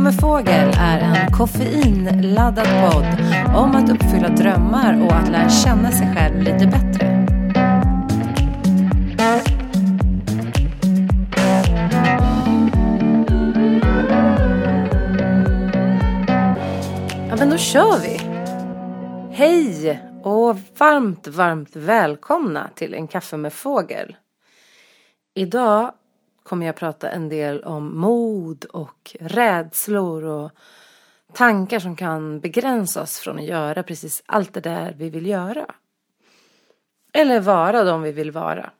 Kaffe med fågel är en koffeinladdad podd om att uppfylla drömmar och att lära känna sig själv lite bättre. Ja, men då kör vi! Hej och varmt, varmt välkomna till en kaffe med fågel. Idag kommer jag prata en del om mod och rädslor och tankar som kan begränsa oss från att göra precis allt det där vi vill göra. Eller vara de vi vill vara.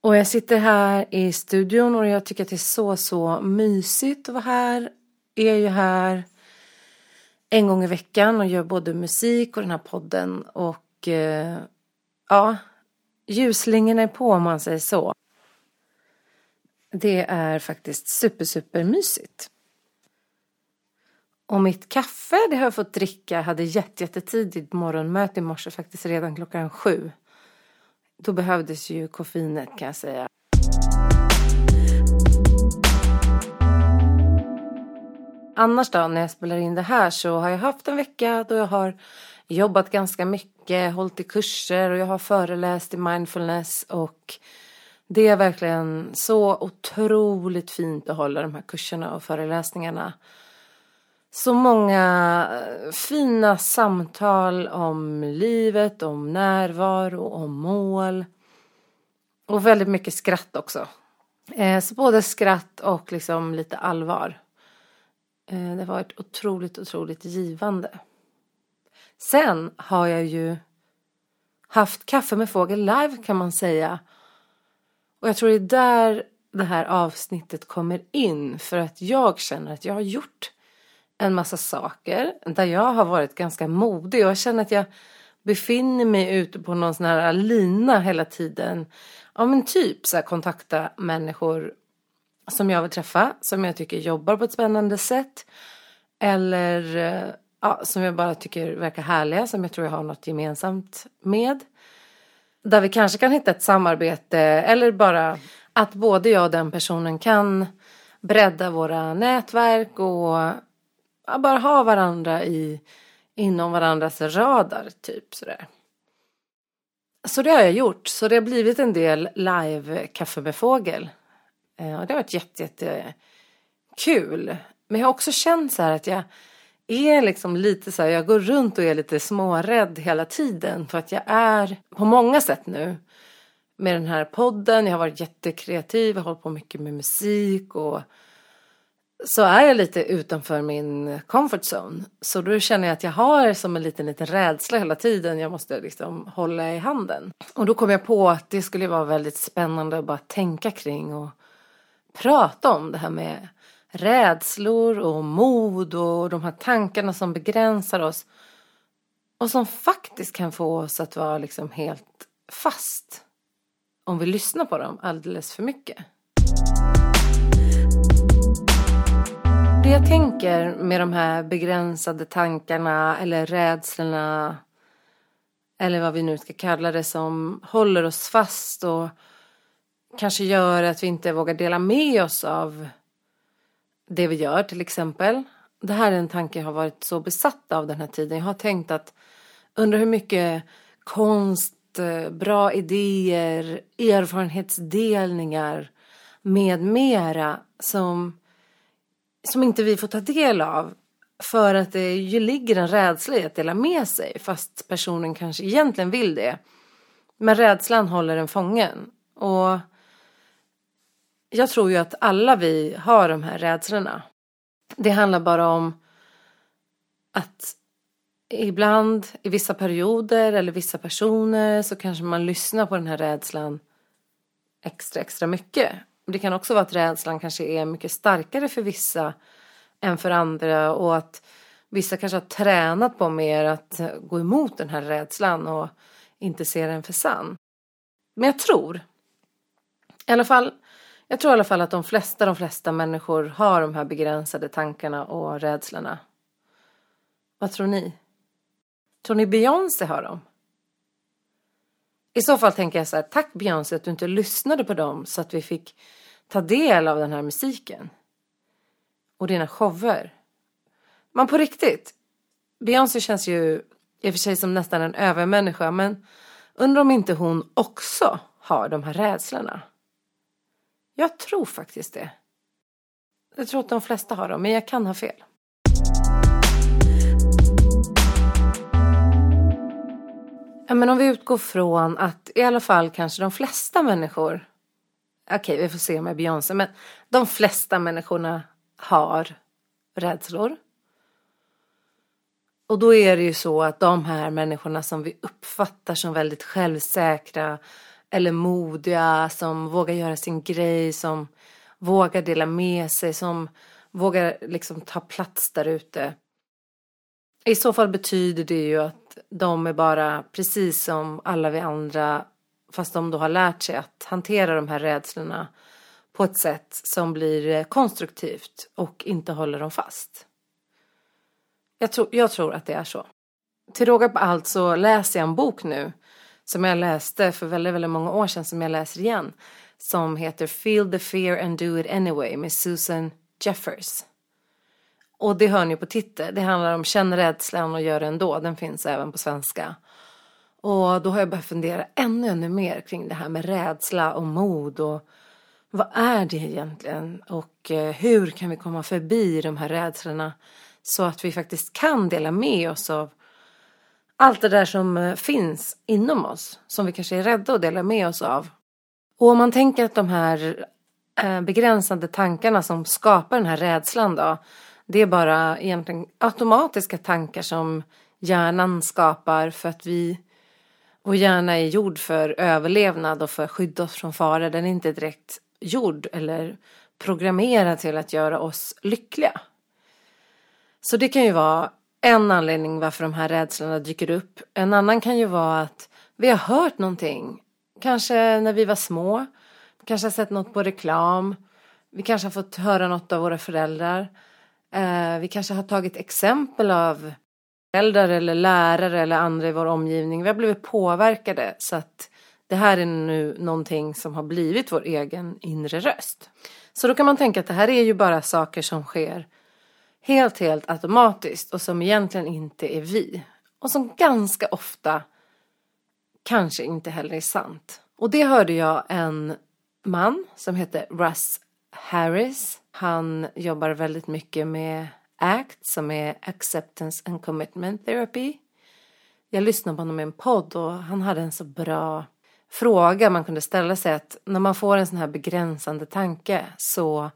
Och jag sitter här i studion och jag tycker att det är så, så mysigt att vara här. Jag är ju här en gång i veckan och gör både musik och den här podden och eh, ja, ljusslingorna är på om man säger så. Det är faktiskt super, super mysigt. Och mitt kaffe, det har jag fått dricka, jag hade jätte, jättetidigt morgonmöte i morse, faktiskt redan klockan sju. Då behövdes ju koffeinet kan jag säga. Annars då, när jag spelar in det här så har jag haft en vecka då jag har jobbat ganska mycket, hållit i kurser och jag har föreläst i mindfulness och det är verkligen så otroligt fint att hålla de här kurserna och föreläsningarna. Så många eh, fina samtal om livet, om närvaro, om mål. Och väldigt mycket skratt också. Eh, så både skratt och liksom lite allvar. Eh, det har varit otroligt, otroligt givande. Sen har jag ju haft kaffe med fågel live kan man säga. Och jag tror det är där det här avsnittet kommer in. För att jag känner att jag har gjort en massa saker där jag har varit ganska modig. Och jag känner att jag befinner mig ute på någon sån här lina hela tiden. Ja men typ så här kontakta människor som jag vill träffa. Som jag tycker jobbar på ett spännande sätt. Eller eh, ja, som jag bara tycker verkar härliga. Som jag tror jag har något gemensamt med. Där vi kanske kan hitta ett samarbete eller bara att både jag och den personen kan bredda våra nätverk och ja, bara ha varandra i, inom varandras radar typ sådär. Så det har jag gjort. Så det har blivit en del live kaffe med fågel. Eh, och det har varit jätte, jätte kul. Men jag har också känt så här att jag är liksom lite så här, jag går runt och är lite smårädd hela tiden för att jag är på många sätt nu med den här podden. Jag har varit jättekreativ, jag har hållit på mycket med musik och så är jag lite utanför min comfort zone. Så då känner jag att jag har som en liten, liten rädsla hela tiden. Jag måste liksom hålla i handen. Och då kom jag på att det skulle vara väldigt spännande att bara tänka kring och prata om det här med rädslor och mod och de här tankarna som begränsar oss. Och som faktiskt kan få oss att vara liksom helt fast. Om vi lyssnar på dem alldeles för mycket. Det jag tänker med de här begränsade tankarna eller rädslorna eller vad vi nu ska kalla det som håller oss fast och kanske gör att vi inte vågar dela med oss av det vi gör till exempel. Det här är en tanke jag har varit så besatt av den här tiden. Jag har tänkt att Undrar hur mycket konst, eh, bra idéer, erfarenhetsdelningar med mera som, som inte vi får ta del av. För att det ju ligger en rädsla i att dela med sig fast personen kanske egentligen vill det. Men rädslan håller en fången. Och jag tror ju att alla vi har de här rädslorna. Det handlar bara om att ibland i vissa perioder eller vissa personer så kanske man lyssnar på den här rädslan extra, extra mycket. Det kan också vara att rädslan kanske är mycket starkare för vissa än för andra och att vissa kanske har tränat på mer att gå emot den här rädslan och inte se den för sann. Men jag tror, i alla fall jag tror i alla fall att de flesta, de flesta människor har de här begränsade tankarna och rädslorna. Vad tror ni? Tror ni Beyoncé har dem? I så fall tänker jag så här, tack Beyoncé att du inte lyssnade på dem så att vi fick ta del av den här musiken. och dina shower. Men på riktigt, Beyoncé känns ju i och för sig som nästan en övermänniska men undrar om inte hon också har de här rädslorna. Jag tror faktiskt det. Jag tror att de flesta har dem, men jag kan ha fel. Ja, men om vi utgår från att i alla fall kanske de flesta människor Okej, okay, vi får se med Beyoncé, men de flesta människorna har rädslor. Och då är det ju så att de här människorna som vi uppfattar som väldigt självsäkra eller modiga, som vågar göra sin grej, som vågar dela med sig, som vågar liksom ta plats där ute. I så fall betyder det ju att de är bara precis som alla vi andra fast de då har lärt sig att hantera de här rädslorna på ett sätt som blir konstruktivt och inte håller dem fast. Jag tror, jag tror att det är så. Till råga på allt så läser jag en bok nu som jag läste för väldigt, väldigt många år sedan som jag läser igen. Som heter Feel the fear and do it anyway med Susan Jeffers. Och det hör ni på titeln. Det handlar om känn rädslan och gör det ändå. Den finns även på svenska. Och då har jag börjat fundera ännu, ännu mer kring det här med rädsla och mod och vad är det egentligen och eh, hur kan vi komma förbi de här rädslorna så att vi faktiskt kan dela med oss av allt det där som eh, finns inom oss som vi kanske är rädda att dela med oss av. Och om man tänker att de här eh, begränsande tankarna som skapar den här rädslan då det är bara egentligen automatiska tankar som hjärnan skapar för att vi vår hjärna är gjord för överlevnad och för att skydda oss från fara. Den är inte direkt gjord eller programmerad till att göra oss lyckliga. Så det kan ju vara en anledning varför de här rädslorna dyker upp. En annan kan ju vara att vi har hört någonting. Kanske när vi var små. Kanske har sett något på reklam. Vi kanske har fått höra något av våra föräldrar. Eh, vi kanske har tagit exempel av föräldrar eller lärare eller andra i vår omgivning. Vi har blivit påverkade så att det här är nu någonting som har blivit vår egen inre röst. Så då kan man tänka att det här är ju bara saker som sker helt, helt automatiskt och som egentligen inte är vi. Och som ganska ofta kanske inte heller är sant. Och det hörde jag en man som heter Russ Harris. Han jobbar väldigt mycket med ACT som är Acceptance and Commitment Therapy. Jag lyssnade på honom i en podd och han hade en så bra fråga man kunde ställa sig att när man får en sån här begränsande tanke så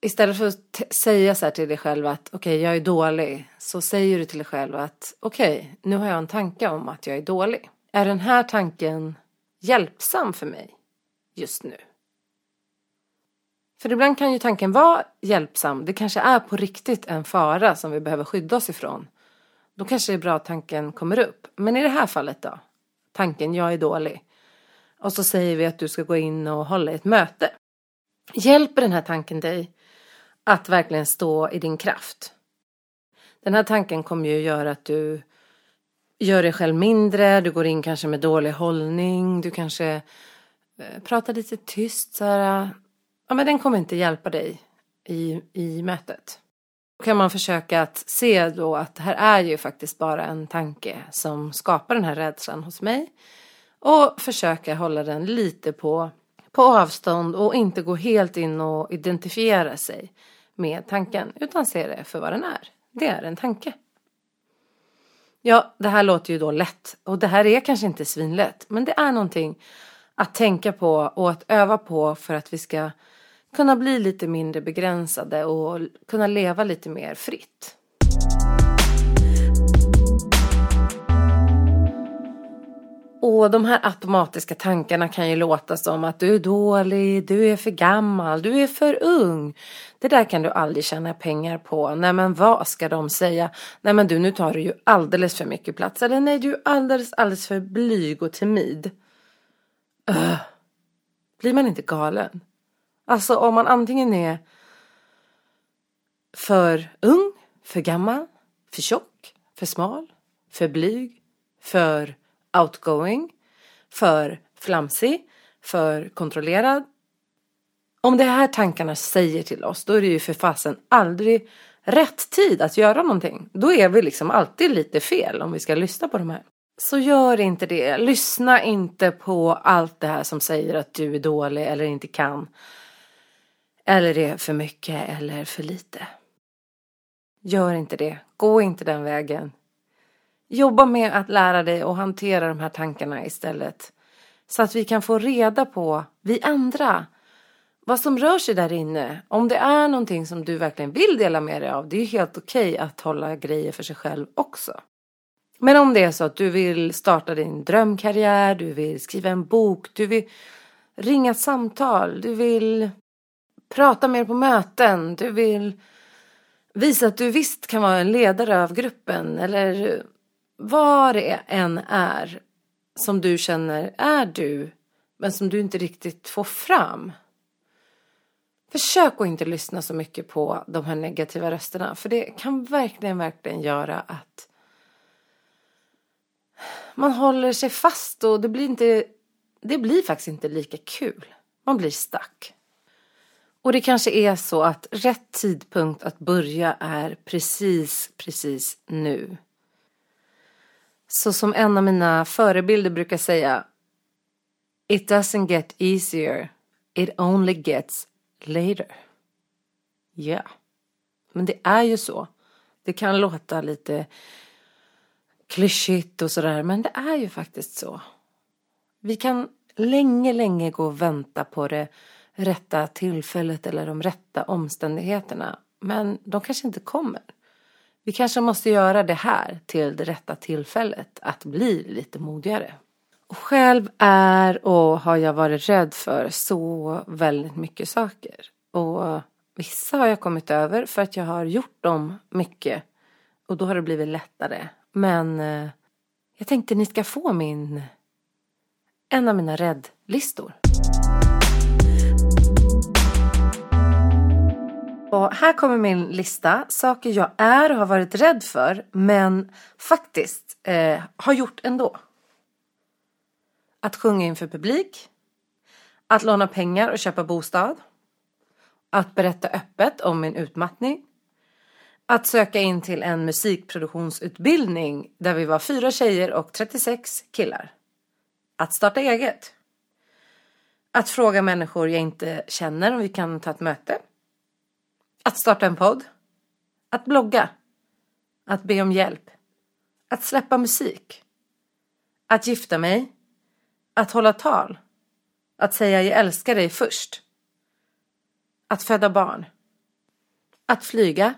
istället för att säga så här till dig själv att okej okay, jag är dålig så säger du till dig själv att okej okay, nu har jag en tanke om att jag är dålig. Är den här tanken hjälpsam för mig just nu? För ibland kan ju tanken vara hjälpsam. Det kanske är på riktigt en fara som vi behöver skydda oss ifrån. Då kanske det är bra att tanken kommer upp. Men i det här fallet då? Tanken, jag är dålig. Och så säger vi att du ska gå in och hålla ett möte. Hjälper den här tanken dig att verkligen stå i din kraft? Den här tanken kommer ju göra att du gör dig själv mindre, du går in kanske med dålig hållning, du kanske eh, pratar lite tyst så här eh, ja, men den kommer inte hjälpa dig i, i mötet. Då kan man försöka att se då att det här är ju faktiskt bara en tanke som skapar den här rädslan hos mig. Och försöka hålla den lite på, på avstånd och inte gå helt in och identifiera sig med tanken utan se det för vad den är. Det är en tanke. Ja, det här låter ju då lätt och det här är kanske inte svinlätt men det är någonting att tänka på och att öva på för att vi ska kunna bli lite mindre begränsade och kunna leva lite mer fritt. Och de här automatiska tankarna kan ju låta som att du är dålig, du är för gammal, du är för ung. Det där kan du aldrig tjäna pengar på. Nej men vad ska de säga? Nej men du nu tar du ju alldeles för mycket plats. Eller nej du är alldeles, alldeles för blyg och timid. Öh. Blir man inte galen? Alltså om man antingen är för ung, för gammal, för tjock, för smal, för blyg, för outgoing, för flamsig, för kontrollerad. Om det här tankarna säger till oss, då är det ju för fasen aldrig rätt tid att göra någonting. Då är vi liksom alltid lite fel om vi ska lyssna på de här. Så gör inte det. Lyssna inte på allt det här som säger att du är dålig eller inte kan. Eller är för mycket eller för lite. Gör inte det. Gå inte den vägen. Jobba med att lära dig och hantera de här tankarna istället. Så att vi kan få reda på, vi andra, vad som rör sig där inne. Om det är någonting som du verkligen vill dela med dig av, det är ju helt okej okay att hålla grejer för sig själv också. Men om det är så att du vill starta din drömkarriär, du vill skriva en bok, du vill ringa ett samtal, du vill prata mer på möten, du vill visa att du visst kan vara en ledare av gruppen eller vad det än är som du känner är du men som du inte riktigt får fram. Försök att inte lyssna så mycket på de här negativa rösterna för det kan verkligen, verkligen göra att man håller sig fast och det blir inte, det blir faktiskt inte lika kul. Man blir stack. Och det kanske är så att rätt tidpunkt att börja är precis, precis nu. Så som en av mina förebilder brukar säga It doesn't get easier, it only gets later. Ja, yeah. men det är ju så. Det kan låta lite klyschigt och sådär, men det är ju faktiskt så. Vi kan länge, länge gå och vänta på det rätta tillfället eller de rätta omständigheterna, men de kanske inte kommer. Vi kanske måste göra det här till det rätta tillfället, att bli lite modigare. Och själv är och har jag varit rädd för så väldigt mycket saker. Och vissa har jag kommit över för att jag har gjort dem mycket. Och då har det blivit lättare. Men eh, jag tänkte ni ska få min, en av mina räddlistor. Och här kommer min lista. Saker jag är och har varit rädd för men faktiskt eh, har gjort ändå. Att sjunga inför publik. Att låna pengar och köpa bostad. Att berätta öppet om min utmattning. Att söka in till en musikproduktionsutbildning där vi var fyra tjejer och 36 killar. Att starta eget. Att fråga människor jag inte känner om vi kan ta ett möte. Att starta en podd. Att blogga. Att be om hjälp. Att släppa musik. Att gifta mig. Att hålla tal. Att säga jag älskar dig först. Att föda barn. Att flyga.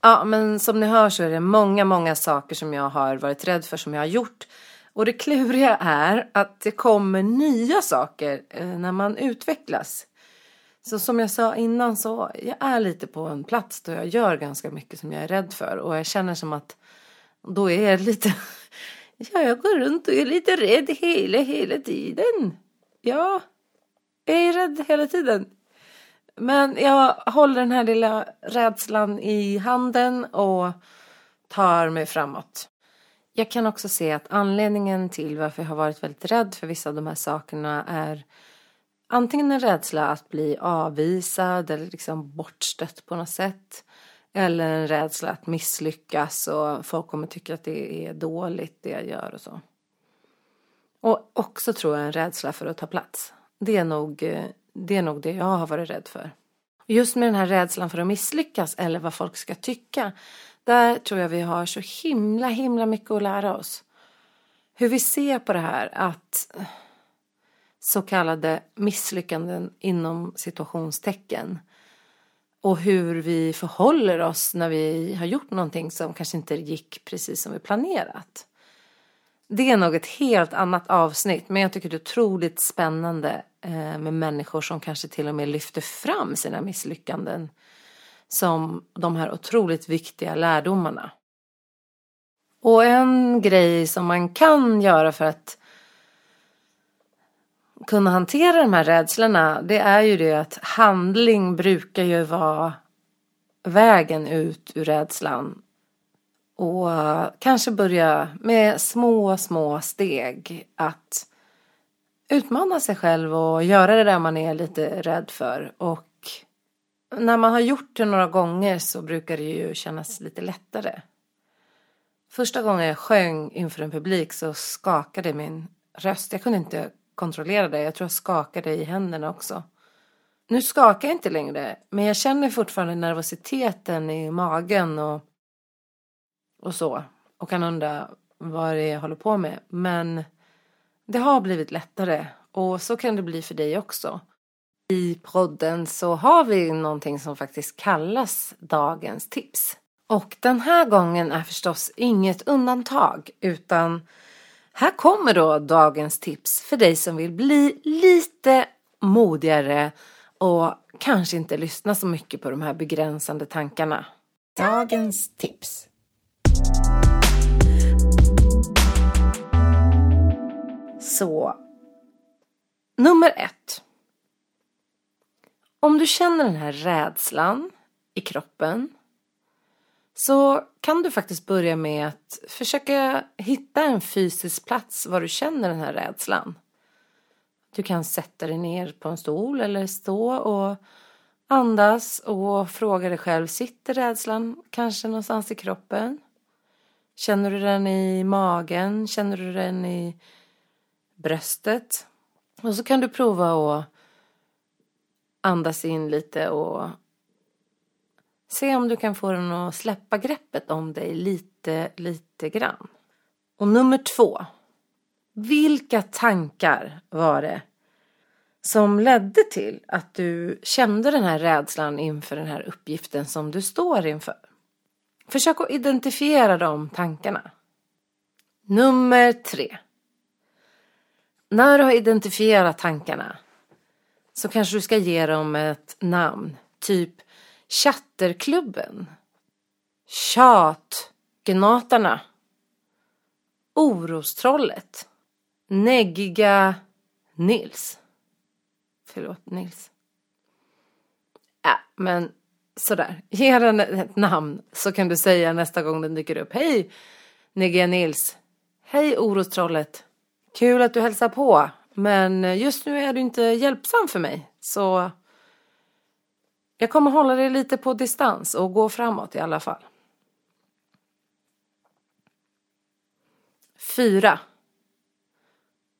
Ja, men som ni hör så är det många, många saker som jag har varit rädd för som jag har gjort. Och det kluriga är att det kommer nya saker eh, när man utvecklas. Så som jag sa innan så jag är lite på en plats där jag gör ganska mycket som jag är rädd för och jag känner som att då är jag lite Ja, jag går runt och är lite rädd hela, hela tiden. Ja, jag är rädd hela tiden. Men jag håller den här lilla rädslan i handen och tar mig framåt. Jag kan också se att anledningen till varför jag har varit väldigt rädd för vissa av de här sakerna är antingen en rädsla att bli avvisad eller liksom bortstött på något sätt. Eller en rädsla att misslyckas och folk kommer tycka att det är dåligt det jag gör och så. Och också tror jag en rädsla för att ta plats. Det är nog det, är nog det jag har varit rädd för. Just med den här rädslan för att misslyckas eller vad folk ska tycka. Där tror jag vi har så himla, himla mycket att lära oss. Hur vi ser på det här att så kallade misslyckanden inom situationstecken. Och hur vi förhåller oss när vi har gjort någonting som kanske inte gick precis som vi planerat. Det är nog ett helt annat avsnitt men jag tycker det är otroligt spännande eh, med människor som kanske till och med lyfter fram sina misslyckanden som de här otroligt viktiga lärdomarna. Och en grej som man kan göra för att kunna hantera de här rädslorna det är ju det att handling brukar ju vara vägen ut ur rädslan. Och kanske börja med små, små steg att utmana sig själv och göra det där man är lite rädd för. Och när man har gjort det några gånger så brukar det ju kännas lite lättare. Första gången jag sjöng inför en publik så skakade min röst. Jag kunde inte kontrollera det. Jag tror jag skakade i händerna också. Nu skakar jag inte längre, men jag känner fortfarande nervositeten i magen och, och så. Och kan undra vad det är jag håller på med. Men det har blivit lättare och så kan det bli för dig också. I podden så har vi någonting som faktiskt kallas dagens tips. Och den här gången är förstås inget undantag utan här kommer då dagens tips för dig som vill bli lite modigare och kanske inte lyssna så mycket på de här begränsande tankarna. Dagens tips. Så. Nummer ett. Om du känner den här rädslan i kroppen så kan du faktiskt börja med att försöka hitta en fysisk plats var du känner den här rädslan. Du kan sätta dig ner på en stol eller stå och andas och fråga dig själv, sitter rädslan kanske någonstans i kroppen? Känner du den i magen? Känner du den i bröstet? Och så kan du prova att andas in lite och se om du kan få den att släppa greppet om dig lite, lite grann. Och nummer två. Vilka tankar var det som ledde till att du kände den här rädslan inför den här uppgiften som du står inför? Försök att identifiera de tankarna. Nummer tre. När du har identifierat tankarna så kanske du ska ge dem ett namn. Typ Chatterklubben. Tjatgnatarna. Orostrollet. Neggiga Nils. Förlåt, Nils. Ja, men sådär. Ge den ett namn så kan du säga nästa gång den dyker upp. Hej, Neggiga Nils. Hej, Orostrollet. Kul att du hälsar på. Men just nu är du inte hjälpsam för mig. Så jag kommer hålla dig lite på distans och gå framåt i alla fall. 4.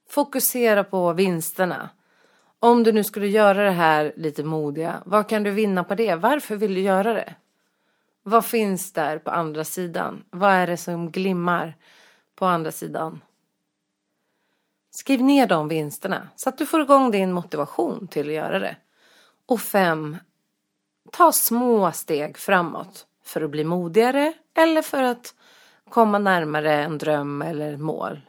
Fokusera på vinsterna. Om du nu skulle göra det här lite modiga, vad kan du vinna på det? Varför vill du göra det? Vad finns där på andra sidan? Vad är det som glimmar på andra sidan? Skriv ner de vinsterna så att du får igång din motivation till att göra det. Och fem, ta små steg framåt för att bli modigare eller för att komma närmare en dröm eller mål.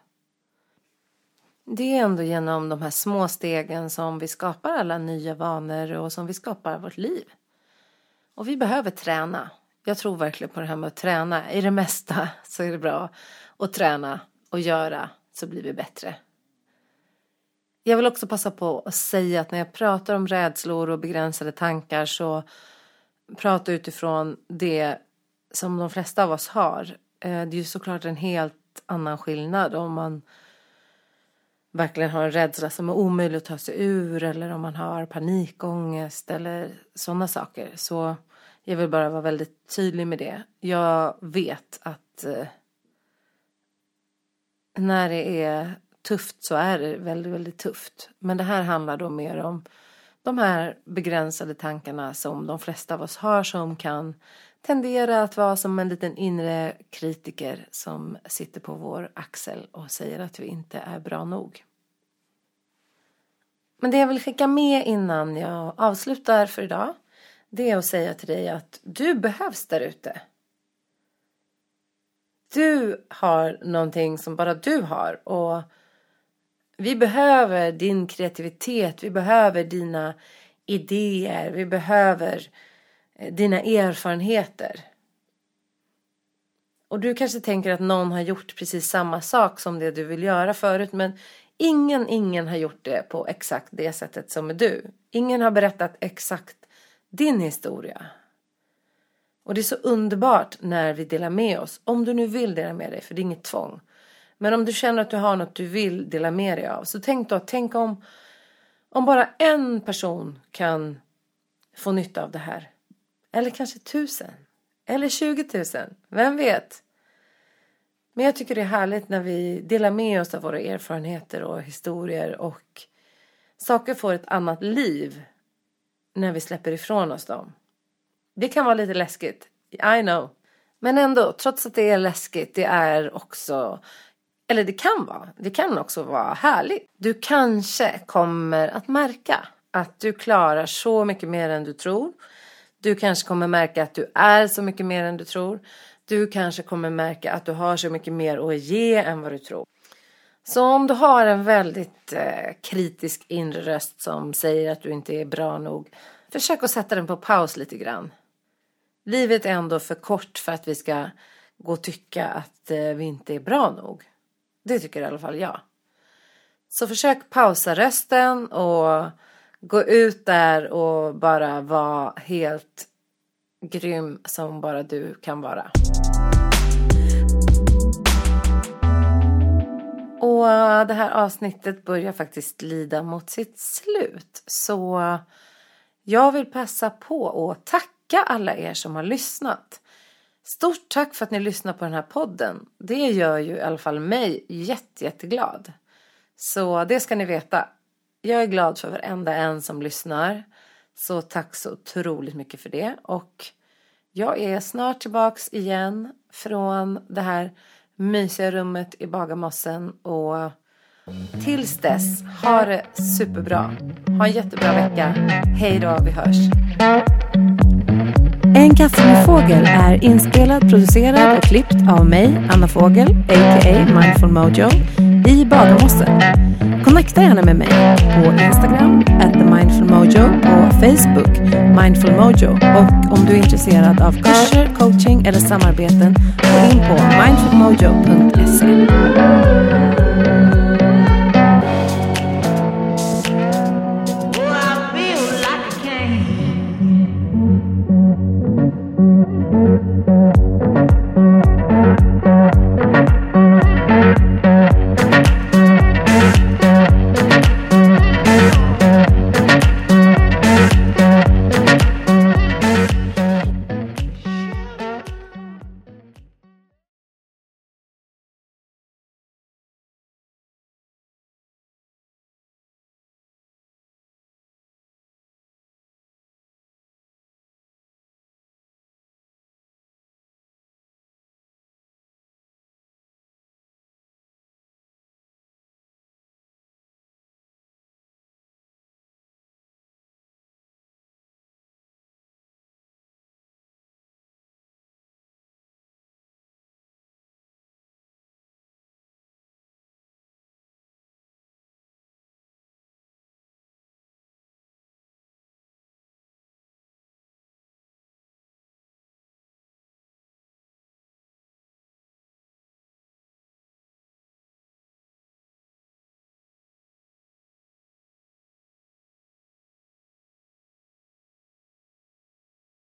Det är ändå genom de här små stegen som vi skapar alla nya vanor och som vi skapar vårt liv. Och vi behöver träna. Jag tror verkligen på det här med att träna. I det mesta så är det bra att träna och göra så blir vi bättre. Jag vill också passa på att säga att när jag pratar om rädslor och begränsade tankar så pratar jag utifrån det som de flesta av oss har. Eh, det är ju såklart en helt annan skillnad om man verkligen har en rädsla som är omöjlig att ta sig ur eller om man har panikångest eller sådana saker. Så jag vill bara vara väldigt tydlig med det. Jag vet att eh, när det är tufft så är det väldigt, väldigt tufft. Men det här handlar då mer om de här begränsade tankarna som de flesta av oss har som kan tendera att vara som en liten inre kritiker som sitter på vår axel och säger att vi inte är bra nog. Men det jag vill skicka med innan jag avslutar för idag det är att säga till dig att du behövs där ute. Du har någonting som bara du har och vi behöver din kreativitet, vi behöver dina idéer, vi behöver eh, dina erfarenheter. Och du kanske tänker att någon har gjort precis samma sak som det du vill göra förut men ingen, ingen har gjort det på exakt det sättet som är du. Ingen har berättat exakt din historia. Och det är så underbart när vi delar med oss, om du nu vill dela med dig, för det är inget tvång. Men om du känner att du har något du vill dela med dig av så tänk då, tänk om, om bara en person kan få nytta av det här. Eller kanske tusen. Eller 20 000. Vem vet? Men jag tycker det är härligt när vi delar med oss av våra erfarenheter och historier och saker får ett annat liv när vi släpper ifrån oss dem. Det kan vara lite läskigt. I know. Men ändå, trots att det är läskigt, det är också eller det kan vara, det kan också vara härligt. Du kanske kommer att märka att du klarar så mycket mer än du tror. Du kanske kommer märka att du är så mycket mer än du tror. Du kanske kommer märka att du har så mycket mer att ge än vad du tror. Så om du har en väldigt eh, kritisk inre röst som säger att du inte är bra nog. Försök att sätta den på paus lite grann. Livet är ändå för kort för att vi ska gå och tycka att eh, vi inte är bra nog. Det tycker i alla fall jag. Så försök pausa rösten och gå ut där och bara vara helt grym som bara du kan vara. Och det här avsnittet börjar faktiskt lida mot sitt slut. Så jag vill passa på att tacka alla er som har lyssnat. Stort tack för att ni lyssnar på den här podden. Det gör ju i alla fall mig jätte, jätteglad. Så det ska ni veta. Jag är glad för varenda en som lyssnar. Så tack så otroligt mycket för det. Och jag är snart tillbaks igen från det här mysiga rummet i Bagarmossen. Och tills dess, ha det superbra. Ha en jättebra vecka. Hej då, vi hörs. En kaffe med fågel är inspelad, producerad och klippt av mig, Anna Fågel, a.k.a. Mindful Mojo, i Bagarmossen. Connecta gärna med mig på Instagram, at the Mindful Mojo, på Facebook, Mindful Mojo och om du är intresserad av kurser, coaching eller samarbeten, gå in på mindfulmojo.se.